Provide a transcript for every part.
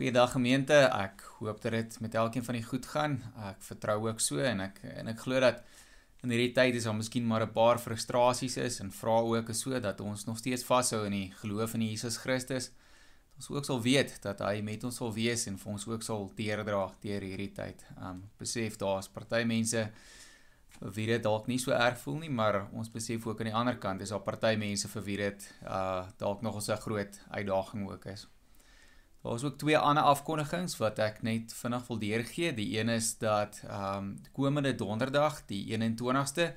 Goeiedag gemeente. Ek hoop dat dit met elkeen van julle goed gaan. Ek vertrou ook so en ek en ek glo dat in hierdie tyd is daar miskien maar 'n paar frustrasies is en vra ook is so dat ons nog steeds vashou in die geloof in Jesus Christus. Dat ons ook sal weet dat hy met ons sal wees en vir ons ook sal deurdra deur hierdie tyd. Um besef daar's party mense vir wie dit dalk nie so erg voel nie, maar ons besef ook aan die ander kant is daar party mense vir wie dit uh dalk nog 'n groot uitdaging ook is. Daar is ook twee ander afkondigings wat ek net vinnig wil deurgee. Die een is dat ehm um, komende donderdag, die 21ste,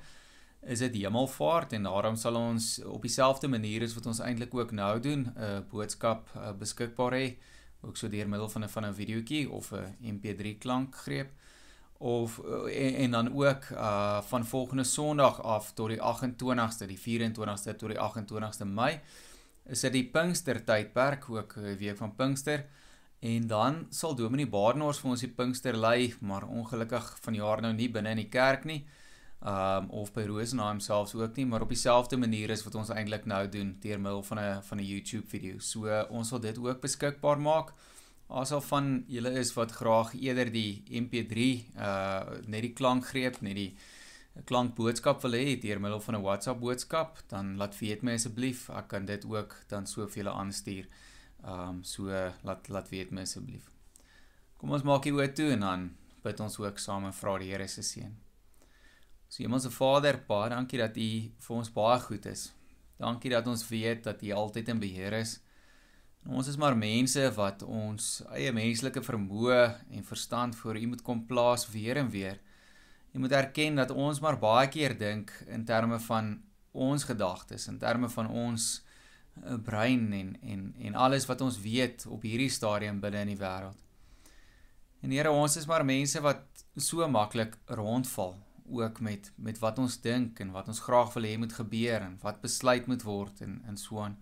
is dit Hemelvaart en daarom sal ons op dieselfde manier as wat ons eintlik ook nou doen, 'n uh, boodskap uh, beskikbaar hê, ook so deur middel van 'n van 'n videoetjie of 'n MP3 klankgreep of uh, en, en dan ook uh van volgende Sondag af tot die 28ste, die 24ste tot die 28ste Mei is dit die Pinkster tydperk ook 'n week van Pinkster en dan sal Dominee Baarnors vir ons die Pinkster lei maar ongelukkig van jaar nou nie binne in die kerk nie um of by Rosenheim selfs ook nie maar op dieselfde manier as wat ons eintlik nou doen deur middel van 'n van 'n YouTube video. So ons sal dit ook beskikbaar maak. Asof van julle is wat graag eerder die MP3 uh net die klankgreep, net die 'n klankboodskap wil hê deur middel van 'n WhatsApp boodskap, dan laat weet my asseblief. Ek kan dit ook dan so vir julle aanstuur. Ehm um, so laat laat weet my asseblief. Kom ons maak hier oor toe en dan bid ons ook saam en vra die Here se seën. So Hemelse Vader, baie dankie dat U vir ons baie goed is. Dankie dat ons weet dat U altyd in beheer is. En ons is maar mense wat ons eie menslike vermoë en verstand voor U moet kom plaas weer en weer. Jy moet erken dat ons maar baie keer dink in terme van ons gedagtes, in terme van ons eh, brein en en en alles wat ons weet op hierdie stadium binne in die wêreld. En Here, ons is maar mense wat so maklik rondval ook met met wat ons dink en wat ons graag wil hê moet gebeur en wat besluit moet word en en so aan.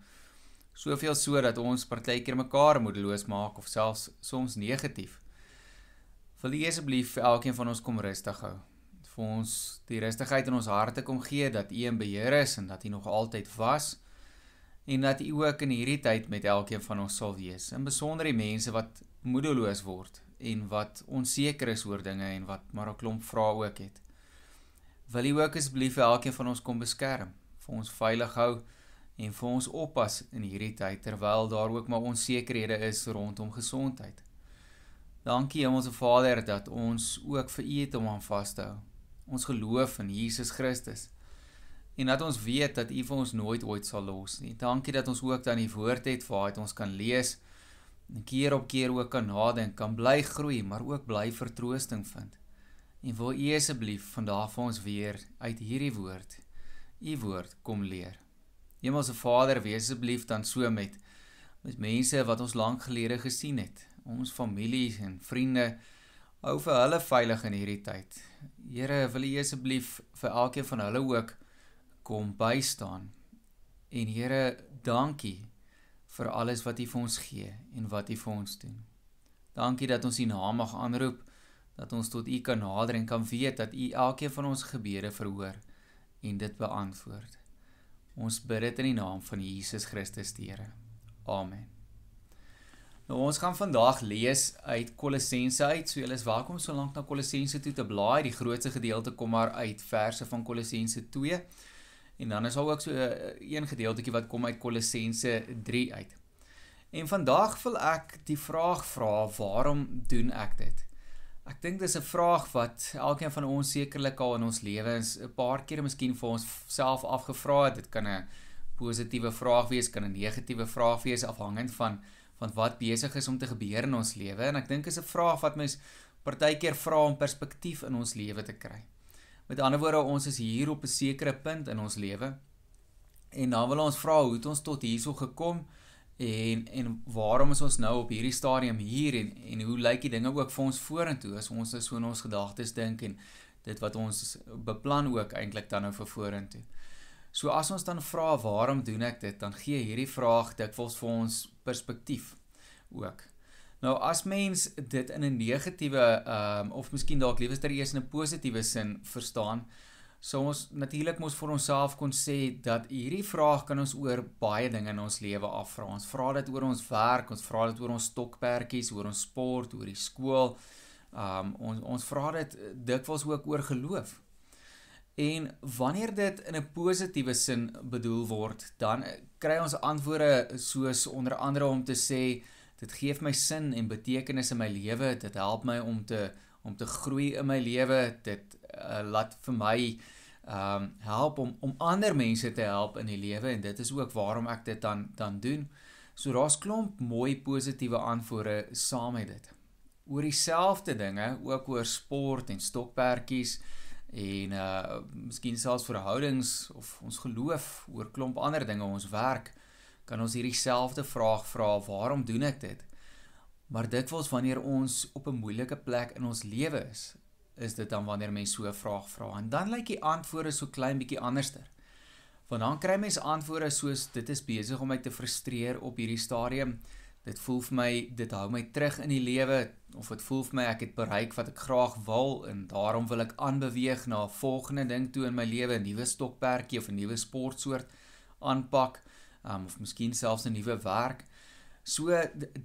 Soveel so dat ons partykeer mekaar moedeloos maak of selfs soms negatief. Wil U asseblief vir elkeen van ons kom rustig hou vir ons die rustigheid in ons harte kom gee dat U in beheer is en dat U nog altyd was en dat U ook in hierdie tyd met elkeen van ons sal wees. In besonder die mense wat moedeloos word en wat onseker is oor dinge en wat maar 'n klomp vrae ook het. Wil U ook asseblief vir elkeen van ons kom beskerm, vir ons veilig hou en vir ons oppas in hierdie tyd terwyl daar ook maar onsekerhede is rondom gesondheid. Dankie Hemelse Vader dat ons ook vir U het om aan vas te hou ons geloof in Jesus Christus. En dat ons weet dat U vir ons nooit ooit sal los nie. Dankie dat ons ook dan die woord het waar ons kan lees en keer op keer ook kan nadink, kan bly groei, maar ook bly vertroosting vind. En wil U asseblief vandag vir ons weer uit hierdie woord U woord kom leer. Hemelse Vader, wees asseblief dan so met met mense wat ons lank gelede gesien het, ons familie en vriende Hou vir hulle veilig in hierdie tyd. Here, wil U asseblief vir elkeen van hulle ook kom bystaan. En Here, dankie vir alles wat U vir ons gee en wat U vir ons doen. Dankie dat ons U naam mag aanroep, dat ons tot U kan nader en kan weet dat U elkeen van ons gebede verhoor en dit beantwoord. Ons bid dit in die naam van Jesus Christus, die Here. Amen. Nou ons gaan vandag lees uit Kolossense uit. So julle is welkom so lank na Kolossense toe te blaai. Die grootste gedeelte kom maar uit verse van Kolossense 2. En dan is daar ook so eh, een gedeeltjie wat kom uit Kolossense 3 uit. En vandag wil ek die vraag vra, waarom doen ek dit? Ek dink dis 'n vraag wat elkeen van ons sekerlik al in ons lewens 'n paar kere miskien vir ons self afgevra het. Dit kan 'n positiewe vraag wees, kan 'n negatiewe vraag wees afhangend van van wat besig is om te gebeur in ons lewe en ek dink is 'n vraag wat mens partykeer vra om perspektief in ons lewe te kry. Met ander woorde, ons is hier op 'n sekere punt in ons lewe en dan wil ons vra hoe het ons tot hierso gekom en en waarom is ons nou op hierdie stadium hier en en hoe lyk die dinge ook vir ons vorentoe as ons so in ons gedagtes dink en dit wat ons beplan ook eintlik dan nou vir vorentoe. So as ons dan vra waarom doen ek dit, dan gee hierdie vraag dikwels vir ons perspektief ook. Nou as mens dit in 'n negatiewe ehm um, of miskien dalk liewer eers in 'n positiewe sin verstaan, So ons natuurlik moes vir onsself kon sê dat hierdie vraag kan ons oor baie dinge in ons lewe afvra. Ons vra dit oor ons werk, ons vra dit oor ons stokperdjies, oor ons sport, oor die skool. Um ons ons vra dit dikwels ook oor geloof. En wanneer dit in 'n positiewe sin bedoel word, dan kry ons antwoorde soos onder andere om te sê dit gee my sin en betekenis in my lewe, dit help my om te om te groei in my lewe, dit uh, laat vir my um help om om ander mense te help in die lewe en dit is ook waarom ek dit dan dan doen. So daar's klomp mooi positiewe antwoorde saam met dit. Oor dieselfde dinge, ook oor sport en stokperdjies en uh miskien selfs verhoudings of ons geloof oor klomp ander dinge ons werk kan ons hierdie selfde vraag vra waarom doen ek dit? Maar dikwels wanneer ons op 'n moeilike plek in ons lewe is is dit dan wanneer mense so 'n vraag vra. En dan lyk die antwoorde so klein bietjie anderster. Want dan kry mense antwoorde soos dit is besig om my te frustreer op hierdie stadium dit voel vir my dit hou my terug in die lewe of dit voel vir my ek het bereik wat ek graag wil en daarom wil ek aanbeweeg na 'n volgende ding toe in my lewe 'n nuwe stokperdjie of 'n nuwe sportsoort aanpak um, of miskien selfs 'n nuwe werk. So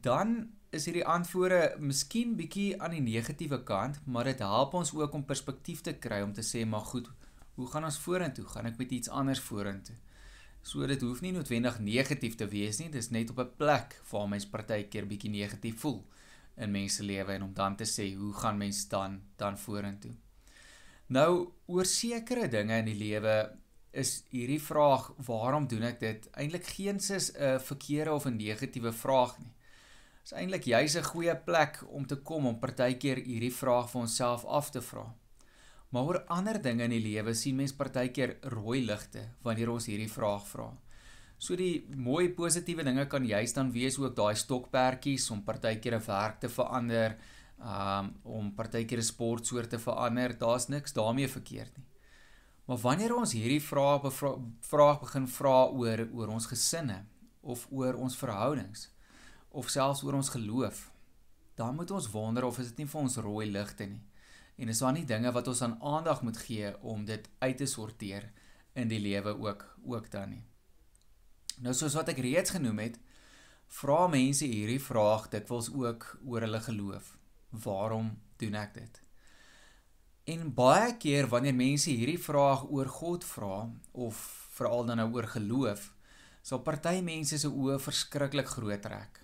dan is hierdie antwoorde miskien bietjie aan die negatiewe kant maar dit help ons ook om perspektief te kry om te sê maar goed hoe gaan ons vorentoe? Gaan ek met iets anders vorentoe So dit hoef nie noodwendig negatief te wees nie, dis net op 'n plek waar mens partykeer bietjie negatief voel in mense lewe en om dan te sê hoe gaan mens dan dan vorentoe. Nou oor sekere dinge in die lewe is hierdie vraag waarom doen ek dit eintlik geensins 'n verkeerde of 'n negatiewe vraag nie. Dit is eintlik juis 'n goeie plek om te kom om partykeer hierdie vraag vir onsself af te vra. Maar oor ander dinge in die lewe sien mens partykeer rooi ligte wanneer ons hierdie vraag vra. So die mooi positiewe dinge kan juist dan wees ook daai stokperdjies om partykeer 'n werk te verander, um om partykeer 'n sportsoort te verander, daar's niks daarmee verkeerd nie. Maar wanneer ons hierdie vrae vraag begin vra oor oor ons gesinne of oor ons verhoudings of selfs oor ons geloof, dan moet ons wonder of is dit nie vir ons rooi ligte nie en is daar nie dinge wat ons aan aandag moet gee om dit uit te sorteer in die lewe ook ook dan nie. Nou soos wat ek reeds genoem het, vra mense hierdie vraag dikwels ook oor hulle geloof. Waarom doen ek dit? En baie keer wanneer mense hierdie vraag oor God vra of veral dan nou oor geloof, sal party mense se oë verskriklik groot trek.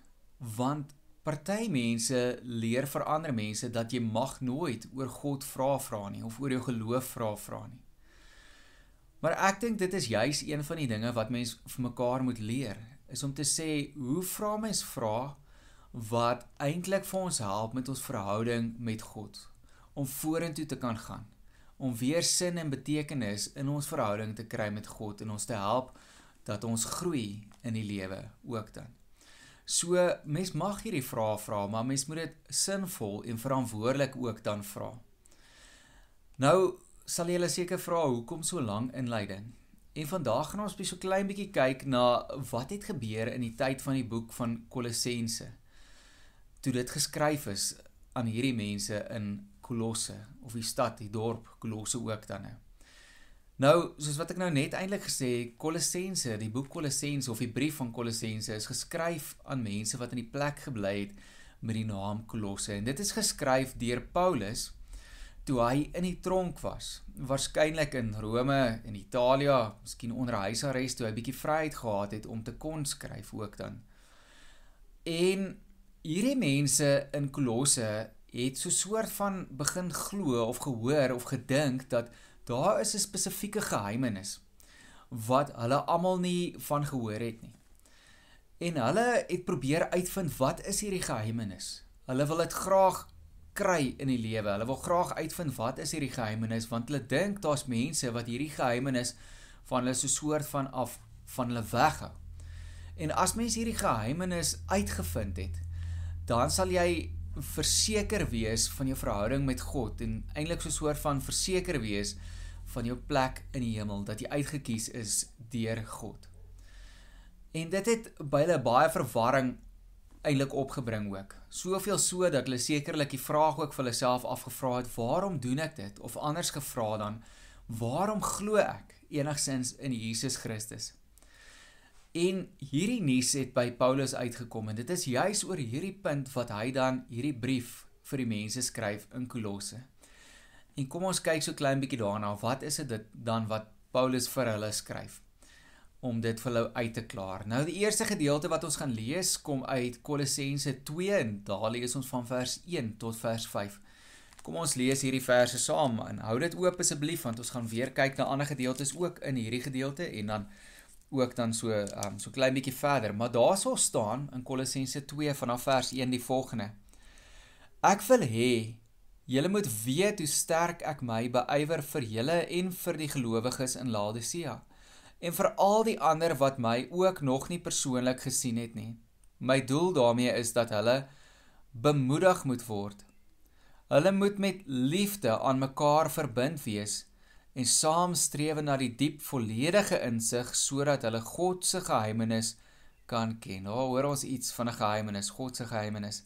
Want Party mense leer vir ander mense dat jy mag nooit oor God vra vra nie of oor jou geloof vra vra nie. Maar ek dink dit is juis een van die dinge wat mens vir mekaar moet leer, is om te sê hoe vra mens vra wat eintlik vir ons help met ons verhouding met God om vorentoe te kan gaan, om weer sin en betekenis in ons verhouding te kry met God en ons te help dat ons groei in die lewe ook dan. So mens mag hierdie vrae vra, maar mens moet dit sinvol en verantwoordelik ook dan vra. Nou sal jy seker vra hoekom so lank inleiding. En vandag gaan ons so klein bietjie kyk na wat het gebeur in die tyd van die boek van Kolossense. Toe dit geskryf is aan hierdie mense in Kolosse of die stad, die dorp Kolosse ook dan nou. Nou, soos wat ek nou net eintlik gesê Kolossense, die boek Kolossense of die brief van Kolossense is geskryf aan mense wat in die plek gebly het met die naam Kolosse. En dit is geskryf deur Paulus toe hy in die tronk was. Waarskynlik in Rome en Italië, miskien onder huisarrest toe hy bietjie vryheid gehad het om te kon skryf ook dan. En hierdie mense in Kolosse het so 'n soort van begin glo of gehoor of gedink dat daar is 'n spesifieke geheimenis wat hulle almal nie van gehoor het nie. En hulle het probeer uitvind wat is hierdie geheimenis? Hulle wil dit graag kry in die lewe. Hulle wil graag uitvind wat is hierdie geheimenis want hulle dink daar's mense wat hierdie geheimenis van hulle so soort van af van hulle weghou. En as mens hierdie geheimenis uitgevind het, dan sal jy verseker wees van jou verhouding met God en eintlik so 'n soort van verseker wees van jou plek in die hemel dat jy uitgekies is deur God. En dit het by hulle baie verwarring eintlik opgebring ook. Soveel so dat hulle sekerlik die vraag ook vir hulle self afgevra het, waarom doen ek dit? Of anders gevra dan, Waarom glo ek enigsins in Jesus Christus? En hierdie nuus het by Paulus uitgekom en dit is juis oor hierdie punt wat hy dan hierdie brief vir die mense skryf in Kolosse. En kom ons kyk so klein bietjie daarna, wat is dit dan wat Paulus vir hulle skryf om dit vir hulle uit te klaar. Nou die eerste gedeelte wat ons gaan lees kom uit Kolossense 2 en daar lees ons van vers 1 tot vers 5. Kom ons lees hierdie verse saam en hou dit oop asseblief want ons gaan weer kyk na ander gedeeltes ook in hierdie gedeelte en dan ook dan so um so klein bietjie verder, maar daarso staan in Kolossense 2 vanaf vers 1 die volgende. Ek wil hê julle moet weet hoe sterk ek my beywer vir julle en vir die gelowiges in Laodicea en vir al die ander wat my ook nog nie persoonlik gesien het nie. My doel daarmee is dat hulle bemoedig moet word. Hulle moet met liefde aan mekaar verbind wees en saam streef na die diep volledige insig sodat hulle God se geheimenis kan ken. Nou hoor ons iets van 'n geheimenis, God se geheimenis.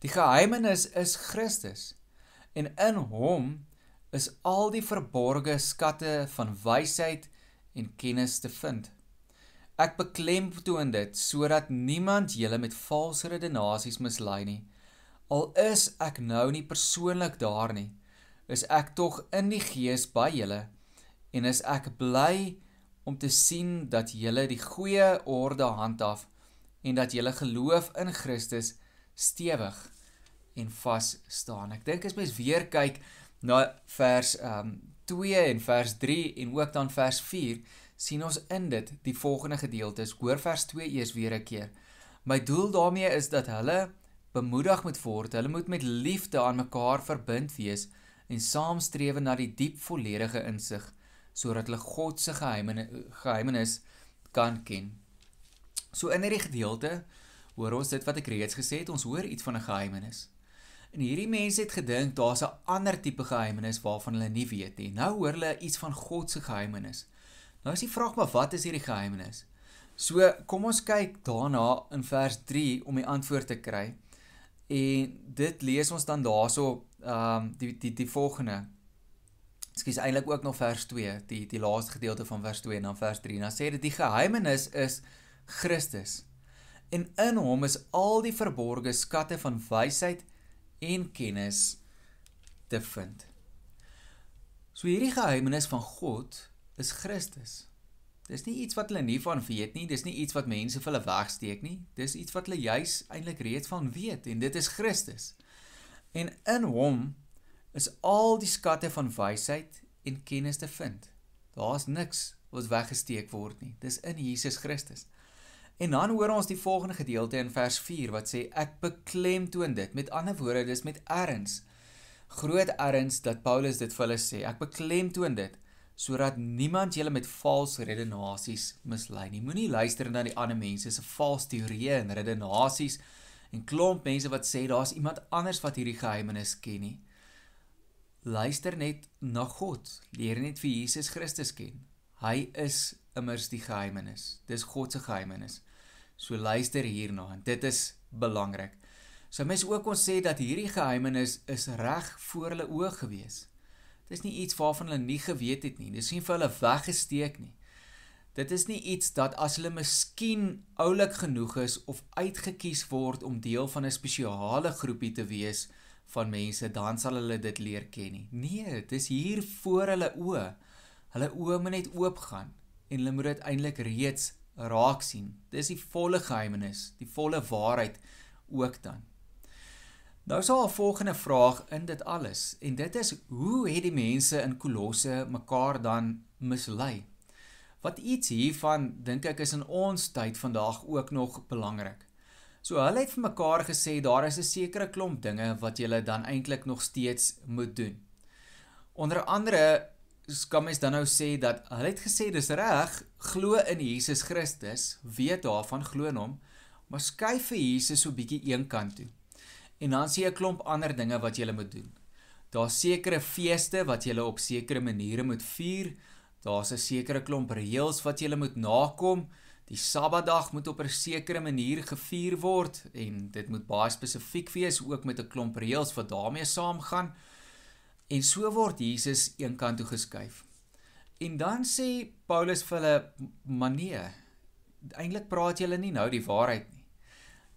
Die geheimenis is Christus. En in hom is al die verborgde skatte van wysheid en kennis te vind. Ek beklemtoon dit sodat niemand julle met valse redenasies mislei nie. Al is ek nou nie persoonlik daar nie is ek tog in die gees by julle en is ek bly om te sien dat julle die goeie orde handhaaf en dat julle geloof in Christus stewig en vas staan. Ek dink as mens weer kyk na vers um 2 en vers 3 en ook dan vers 4 sien ons in dit die volgende gedeeltes. Hoor vers 2 eers weer 'n keer. My doel daarmee is dat hulle bemoedig moet word. Hulle moet met liefde aan mekaar verbind wees en saamstrewe na die diep volledige insig sodat hulle God se geheimenis kan ken. So in hierdie gedeelte hoor ons dit wat ek reeds gesê het, ons hoor iets van 'n geheimenis. En hierdie mense het gedink daar's 'n ander tipe geheimenis waarvan hulle nie weet nie. Nou hoor hulle iets van God se geheimenis. Nou is die vraag maar wat is hierdie geheimenis? So kom ons kyk daarna in vers 3 om die antwoord te kry. En dit lees ons dan daarso ehm um, die die die volgende. Skus eintlik ook nog vers 2, die die laaste gedeelte van vers 2 en dan vers 3. Dan sê dit die geheimenis is Christus. En in hom is al die verborgde skatte van wysheid en kennis te vind. So hierdie geheimenis van God is Christus. Dis nie iets wat hulle nie van weet nie, dis nie iets wat mense vir hulle wegsteek nie. Dis iets wat hulle juis eintlik reeds van weet en dit is Christus. En in hom is al die skatte van wysheid en kennis te vind. Daar's niks wat weggesteek word nie. Dis in Jesus Christus. En dan hoor ons die volgende gedeelte in vers 4 wat sê ek beklemtoon dit. Met ander woorde, dis met erns. Groot erns dat Paulus dit vir hulle sê. Ek beklemtoon dit sodat niemand julle met valse redenasies mislei nie. Moenie luister na die ander mense se valse teorieë en redenasies nie en klomp mense wat sê daar's iemand anders wat hierdie geheimenis ken nie. Luister net na God. Leer net vir Jesus Christus ken. Hy is immers die geheimenis. Dis God se geheimenis. So luister hierna en dit is belangrik. So mense ook ons sê dat hierdie geheimenis is reg voor hulle oë gewees. Dis nie iets waarvan hulle nie geweet het nie. Dis nie vir hulle weggesteek nie. Dit is nie iets dat as hulle miskien oulik genoeg is of uitgekies word om deel van 'n spesiale groepie te wees van mense, dan sal hulle dit leer ken nie. Nee, dit is hier voor hulle oë. Hulle oë moet net oopgaan en hulle moet dit eintlik reeds raak sien. Dis die volle geheimenis, die volle waarheid ook dan. Nou is daar 'n volgende vraag in dit alles en dit is hoe het die mense in Kolosse mekaar dan mislei? Wat iets hiervan dink ek is in ons tyd vandag ook nog belangrik. So hulle het vir mekaar gesê daar is 'n sekere klomp dinge wat jy dan eintlik nog steeds moet doen. Onder andere kan mens dan nou sê dat hulle het gesê dis reg glo in Jesus Christus, weet daarvan glo in hom, maar skuif vir Jesus so bietjie een kant toe. En dan sê 'n klomp ander dinge wat jy moet doen. Daar's sekere feeste wat jy op sekere maniere moet vier. Daar's 'n sekere klomp reëls wat jy moet nakom. Die Sabbatdag moet op 'n sekere manier gevier word en dit moet baie spesifiek wees ook met 'n klomp reëls wat daarmee saamgaan. En so word Jesus eenkant toe geskuif. En dan sê Paulus vir hulle: "Maar nee, eintlik praat julle nie nou die waarheid nie.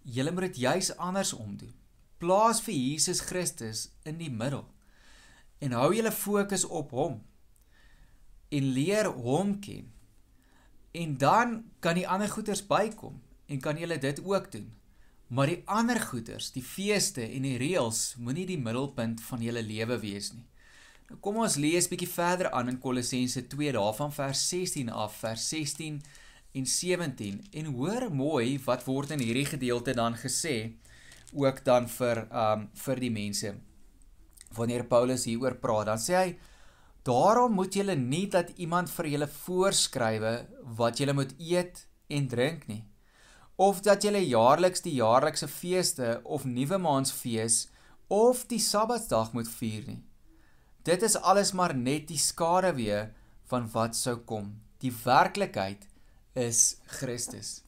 Julle moet dit juis andersom doen. Plaas vir Jesus Christus in die middel en hou julle fokus op hom en leer hom ken. En dan kan die ander goeders bykom en kan julle dit ook doen. Maar die ander goeders, die feeste en die reëls moenie die middelpunt van julle lewe wees nie. Nou kom ons lees bietjie verder aan in Kolossense 2 daarvan vers 16 af, vers 16 en 17 en hoor mooi wat word in hierdie gedeelte dan gesê ook dan vir um vir die mense. Wanneer Paulus hieroor praat, dan sê hy Daarom moet julle nie dat iemand vir julle voorskrywe wat julle moet eet en drink nie of dat julle jaarliks die jaarlikse feeste of nuwe maansfees of die Sabbatsdag moet vier nie. Dit is alles maar net die skaduwee van wat sou kom. Die werklikheid is Christus.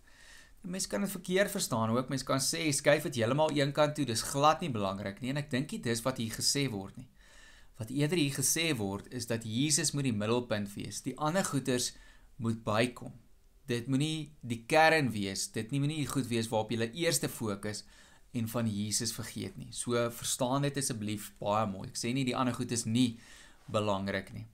Mense kan dit verkeerd verstaan ook. Mense kan sê skuif dit heeltemal een kant toe. Dis glad nie belangrik nie en ek dink dit is wat hier gesê word nie. Wat eerder hier gesê word is dat Jesus moet die middelpunt wees. Die ander goeters moet bykom. Dit moenie die kern wees. Dit nie moenie goed wees waarop jy eerste fokus en van Jesus vergeet nie. So verstaan dit asseblief baie mooi. Ek sê nie die ander goed is nie belangrik nie.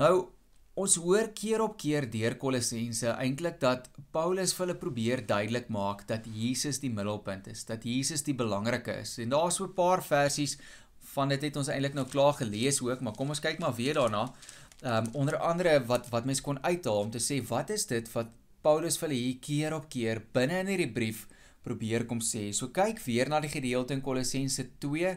Nou ons hoor keer op keer deur Kolossense eintlik dat Paulus vir hulle probeer duidelik maak dat Jesus die middelpunt is, dat Jesus die belangrike is. En daar's so 'n paar versies van dit het ons eintlik nou klaar gelees ook, maar kom ons kyk maar weer daarna. Ehm um, onder andere wat wat mense kon uithaal om te sê wat is dit wat Paulus vir hulle hier keer op keer binne in hierdie brief probeer kom sê. So kyk weer na die gedeelte in Kolossense 2,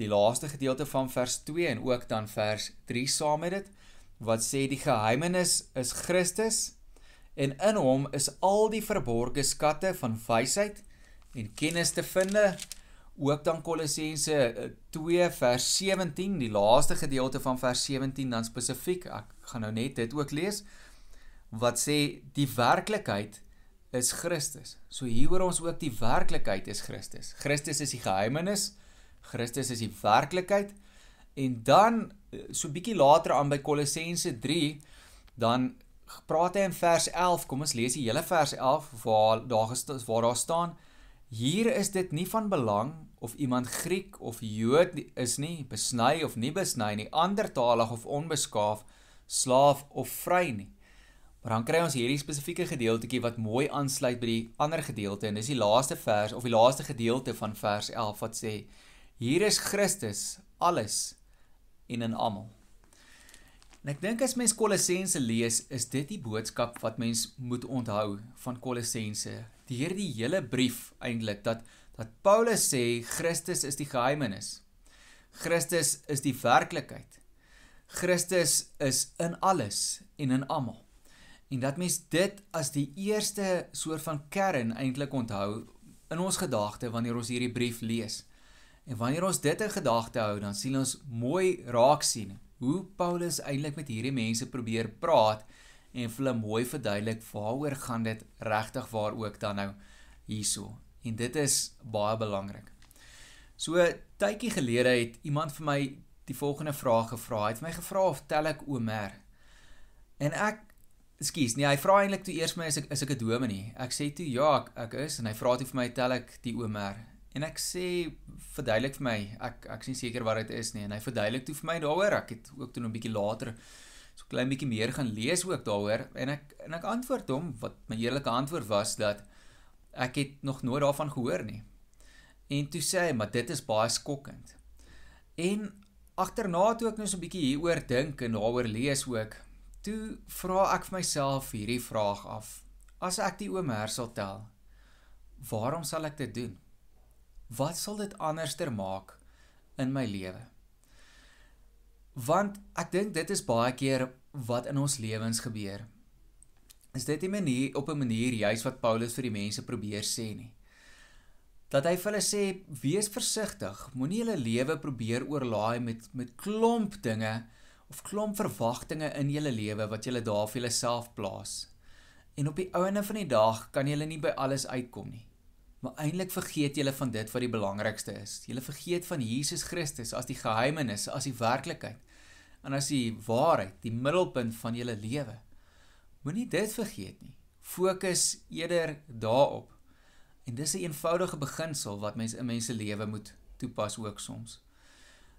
die laaste gedeelte van vers 2 en ook dan vers 3 saam met dit wat sê die geheimenis is Christus en in hom is al die verborgde skatte van wysheid en kennis te vind ook dan Kolossense 2 eh, vers 17, die laaste gedeelte van vers 17 dan spesifiek. Ek gaan nou net dit ook lees wat sê die werklikheid is Christus. So hier hoor ons ook die werklikheid is Christus. Christus is die geheimenis. Christus is die werklikheid. En dan eh, so bietjie later aan by Kolossense 3 dan praat hy in vers 11. Kom ons lees die hele vers 11 waar daar waar daar staan Hier is dit nie van belang of iemand Griek of Jood is nie, besny of nie besny nie, andertalig of onbeskaaf, slaaf of vry nie. Maar dan kry ons hierdie spesifieke gedeeltjie wat mooi aansluit by die ander gedeelte en dis die laaste vers of die laaste gedeelte van vers 11 wat sê: Hier is Christus alles en in almal. En ek dink as mens Kolossense lees, is dit die boodskap wat mens moet onthou van Kolossense deur die hele brief eintlik dat dat Paulus sê Christus is die geheimenis. Christus is die werklikheid. Christus is in alles en in almal. En dat mens dit as die eerste soort van kern eintlik onthou in ons gedagte wanneer ons hierdie brief lees. En wanneer ons dit in gedagte hou, dan sien ons mooi raak sien hoe Paulus eintlik met hierdie mense probeer praat en vir hulle mooi verduidelik waaroor gaan dit regtig waar ook dan nou hierso. En dit is baie belangrik. So tydjie gelede het iemand vir my die volgende vraag gevra. Hy het my gevra of tel ek Omer. En ek Ekskuus, nee, hy vra eintlik toe eers my is ek is ek 'n dominee. Ek sê toe ja, ek, ek is en hy vra toe vir my tel ek die Omer. En ek sê verduidelik vir my. Ek ek is nie seker wat dit is nie en hy verduidelik toe vir my daaroor. Ek het ook toe 'n bietjie later so klein bietjie meer gaan lees ook daaroor en ek en ek antwoord hom wat my eerlike antwoord was dat ek het nog nooit daarvan gehoor nie. En toe sê hy, maar dit is baie skokkend. En agterna toe ek nou so 'n bietjie hieroor dink en daaroor lees ook, toe vra ek vir myself hierdie vraag af. As ek die oom Hersel tel, waarom sal ek dit doen? Wat sal dit anderster maak in my lewe? Want ek dink dit is baie keer wat in ons lewens gebeur. Is dit nie manier op 'n manier juis wat Paulus vir die mense probeer sê nie. Dat hy vir hulle sê wees versigtig, moenie julle lewe probeer oorlaai met met klomp dinge of klomp verwagtinge in julle lewe wat julle daar vir julleself plaas. En op die ouene van die dag kan julle nie by alles uitkom nie. Maar eintlik vergeet julle van dit wat die belangrikste is. Julle vergeet van Jesus Christus as die geheimenis, as die werklikheid en as die waarheid die middelpunt van julle lewe. Moenie dit vergeet nie. Fokus eerder daarop. En dis 'n eenvoudige beginsel wat mense in mense lewe moet toepas ook soms.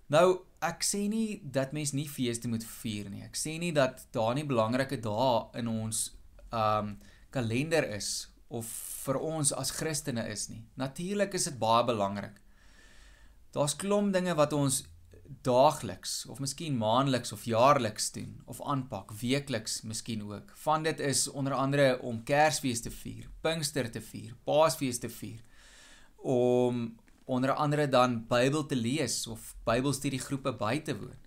Nou, ek sê nie dat mens nie feeste moet vier nie. Ek sê nie dat daar nie belangrike dae in ons um kalender is of vir ons as Christene is nie. Natuurlik is dit baie belangrik. Daar's klomp dinge wat ons daagliks of miskien maandeliks of jaarliks doen of aanpak, weekliks miskien ook. Van dit is onder andere om Kersfees te vier, Pinkster te vier, Paasfees te vier. Om onder andere dan Bybel te lees of Bybelstudiegroepe by te woon.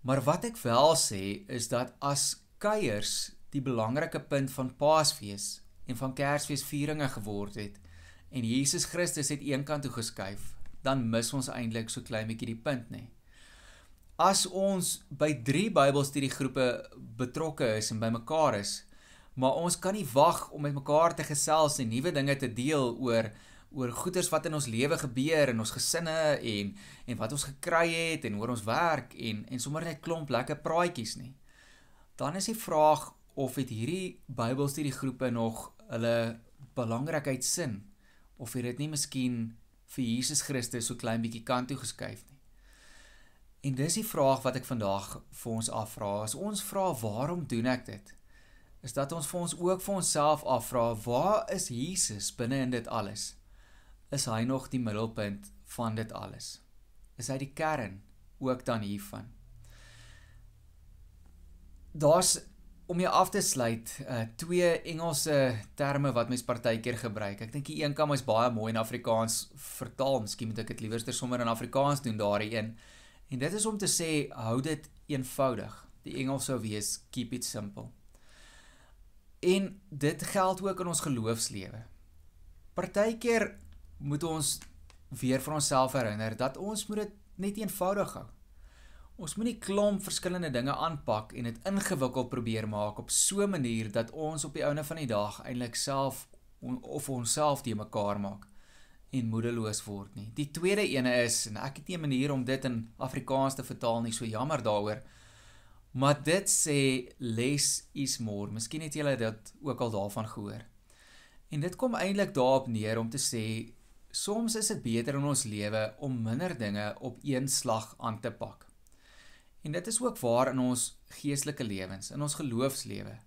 Maar wat ek wel sê is dat as kuiers die belangrike punt van Paasfees en van Kersfeesvieringe geword het en Jesus Christus het eenkant toe geskuif dan mis ons eintlik so klein bietjie die punt nê. As ons by 3 Bybelstudiegroepe betrokke is en bymekaar is, maar ons kan nie wag om met mekaar te gesels en nuwe dinge te deel oor oor goeders wat in ons lewe gebeur in ons gesinne en en wat ons gekry het en oor ons werk en en sommer net klomp lekker praatjies nie. Dan is die vraag of het hierdie Bybelstudiegroepe nog hulle belangrikheid sin of het dit nie miskien vir Jesus Christus so klein bietjie kant toe geskuif nie. En dis die vraag wat ek vandag vir ons afvra. As ons vra waarom doen ek dit? Is dat ons vir ons ook vir onsself afvra, waar is Jesus binne in dit alles? Is hy nog die middelpunt van dit alles? Is hy die kern ook dan hiervan? Daar's om jou af te sluit, uh twee Engelse terme wat mens partykeer gebruik. Ek dink die een kan mens baie mooi in Afrikaans vertaal. Miskien moet ek dit liewerster sommer in Afrikaans doen daardie een. En dit is om te sê hou dit eenvoudig. Die Engels sou wees keep it simple. En dit geld ook in ons geloofslewe. Partykeer moet ons weer vir onsself herinner dat ons moet dit net eenvoudig hou. Ons moenie klomp verskillende dinge aanpak en dit ingewikkeld probeer maak op so 'n manier dat ons op die ouene van die dag eintlik self of onsself te mekaar maak en moedeloos word nie. Die tweede ene is en ek het nie 'n manier om dit in Afrikaans te vertaal nie, so jammer daaroor. Maar dit sê less is more. Miskien het julle dit ook al daarvan gehoor. En dit kom eintlik daarop neer om te sê soms is dit beter in ons lewe om minder dinge op een slag aan te pak. En dit is ook waar in ons geestelike lewens, in ons geloofslewe.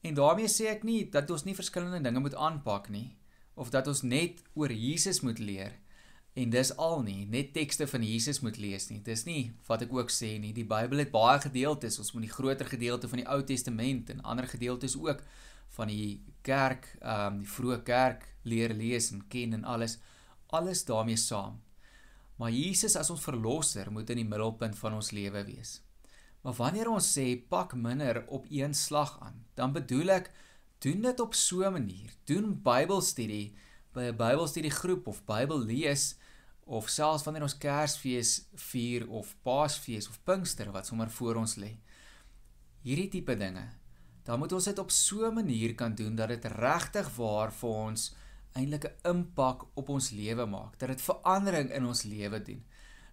En daarmee sê ek nie dat ons nie verskillende dinge moet aanpak nie of dat ons net oor Jesus moet leer en dis al nie, net tekste van Jesus moet lees nie. Dis nie wat ek ook sê nie. Die Bybel het baie gedeeltes. Ons moet die groter gedeelte van die Ou Testament en ander gedeeltes ook van die kerk, ehm um, die vroeë kerk leer lees en ken en alles alles daarmee saam. Maar Jesus as ons verlosser moet in die middelpunt van ons lewe wees. Maar wanneer ons sê pak minder op een slag aan, dan bedoel ek doen dit op so 'n manier. Doen Bybelstudie by 'n Bybelstudiegroep of Bybel lees of selfs wanneer ons Kersfees vier of Paasfees of Pinkster wat sommer voor ons lê. Hierdie tipe dinge. Dan moet ons dit op so 'n manier kan doen dat dit regtig waar vir ons eintlik 'n impak op ons lewe maak, dat dit verandering in ons lewe doen,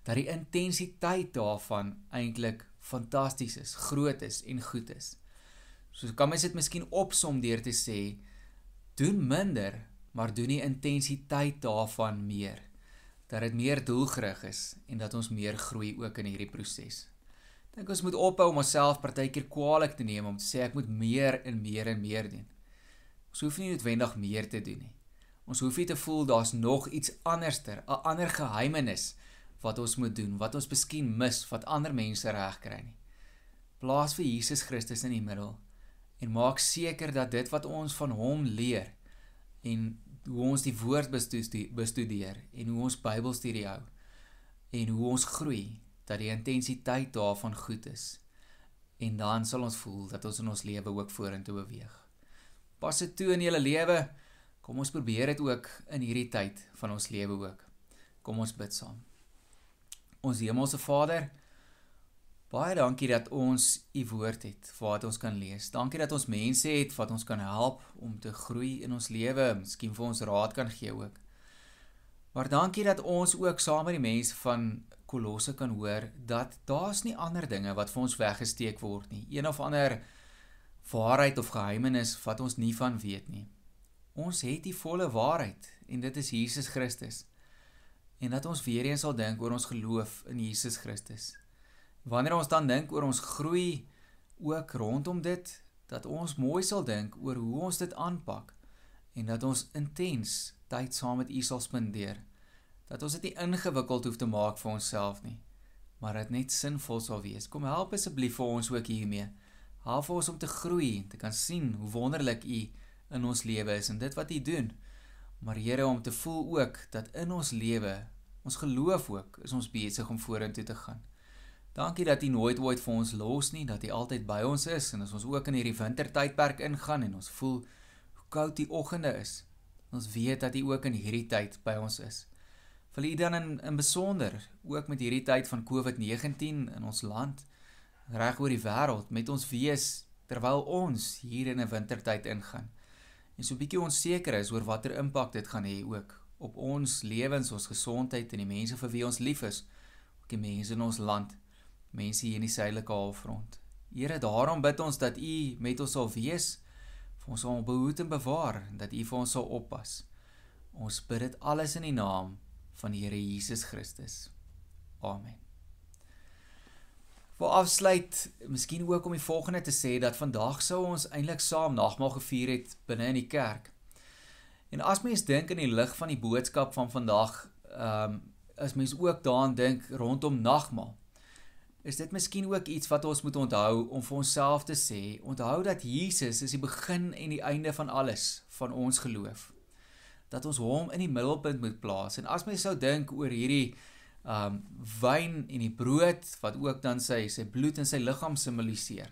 dat die intensiteit daarvan eintlik fantasties is, groot is en goed is. So kan mens dit miskien opsom deur te sê doen minder, maar doen die intensiteit daarvan meer. Dat dit meer doelgerig is en dat ons meer groei ook in hierdie proses. Dink ons moet ophou om onsself partykeer kwaadlik te neem om te sê ek moet meer en meer en meer doen. Ons hoef nie noodwendig meer te doen nie. Ons hoef nie te voel daar's nog iets anderster, 'n ander geheimenis wat ons moet doen, wat ons miskien mis, wat ander mense regkry nie. Plaas vir Jesus Christus in die middel en maak seker dat dit wat ons van hom leer en hoe ons die woord bestudeer en hoe ons Bybelstudie hou en hoe ons groei dat die intensiteit daarvan goed is. En dan sal ons voel dat ons in ons lewe ook vorentoe beweeg. Pas dit toe in julle lewe. Kom ons probeer dit ook in hierdie tyd van ons lewe ook. Kom ons bid saam. Ons hemelse Vader, baie dankie dat ons u woord het wat ons kan lees. Dankie dat ons mense het wat ons kan help om te groei in ons lewe, miskien vir ons raad kan gee ook. Maar dankie dat ons ook saam met die mense van Kolosse kan hoor dat daar's nie ander dinge wat vir ons weggesteek word nie. Een of ander waarheid of geheimenis wat ons nie van weet nie. Ons het die volle waarheid en dit is Jesus Christus. En dat ons weer eens sal dink oor ons geloof in Jesus Christus. Wanneer ons dan dink oor ons groei ook rondom dit, dat ons mooi sal dink oor hoe ons dit aanpak en dat ons intens tyd saam met U sal spandeer. Dat ons dit nie ingewikkeld hoef te maak vir onsself nie, maar dit net sinvol sal wees. Kom help asseblief vir ons ook hiermee. Help ons om te groei, te kan sien hoe wonderlik U in ons lewe is en dit wat U doen. Maar Here om te voel ook dat in ons lewe, ons geloof ook, is ons besig om vorentoe te gaan. Dankie dat U nooit ooit vir ons los nie, dat U altyd by ons is en as ons ook in hierdie wintertydperk ingaan en ons voel hoe koud die oggende is, ons weet dat U ook in hierdie tyd by ons is. Wil U dan in in besonder ook met hierdie tyd van COVID-19 in ons land reg oor die wêreld met ons wees terwyl ons hier in 'n wintertyd ingaan. En so 'n bietjie onseker is oor watter impak dit gaan hê ook op ons lewens, ons gesondheid en die mense vir wie ons lief is, ook die mense in ons land mense hier in die suidelike halfrond. Here, daarom bid ons dat U met ons sal wees, vir ons sal behoed en bewaar, dat U vir ons sal oppas. Ons bid dit alles in die naam van die Here Jesus Christus. Amen. Vir afsluit, miskien ook om die volgende te sê dat vandag sou ons eintlik saam nagmaal gevier het binne in die kerk. En as mens dink in die lig van die boodskap van vandag, ehm um, as mens ook daaraan dink rondom nagmaal, is dit miskien ook iets wat ons moet onthou om vir onsself te sê, onthou dat Jesus is die begin en die einde van alles van ons geloof. Dat ons hom in die middelpunt moet plaas. En as mens sou dink oor hierdie um wyn en die brood wat ook dan sy sy bloed en sy liggaam simboliseer,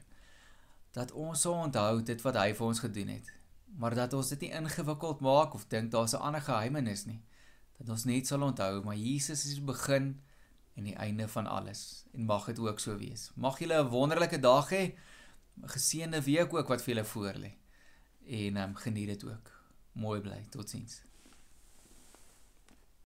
dat ons sou onthou dit wat hy vir ons gedoen het. Maar dat ons dit nie ingewikkeld maak of dink daar's 'n ander geheimenis nie. Dat ons net sal onthou maar Jesus is die begin en die einde van alles. En mag dit ook so wees. Mag julle 'n wonderlike dag hê. 'n Geseënde week ook wat vir julle voorlê. En ehm um, geniet dit ook. Mooi bly. Totsiens.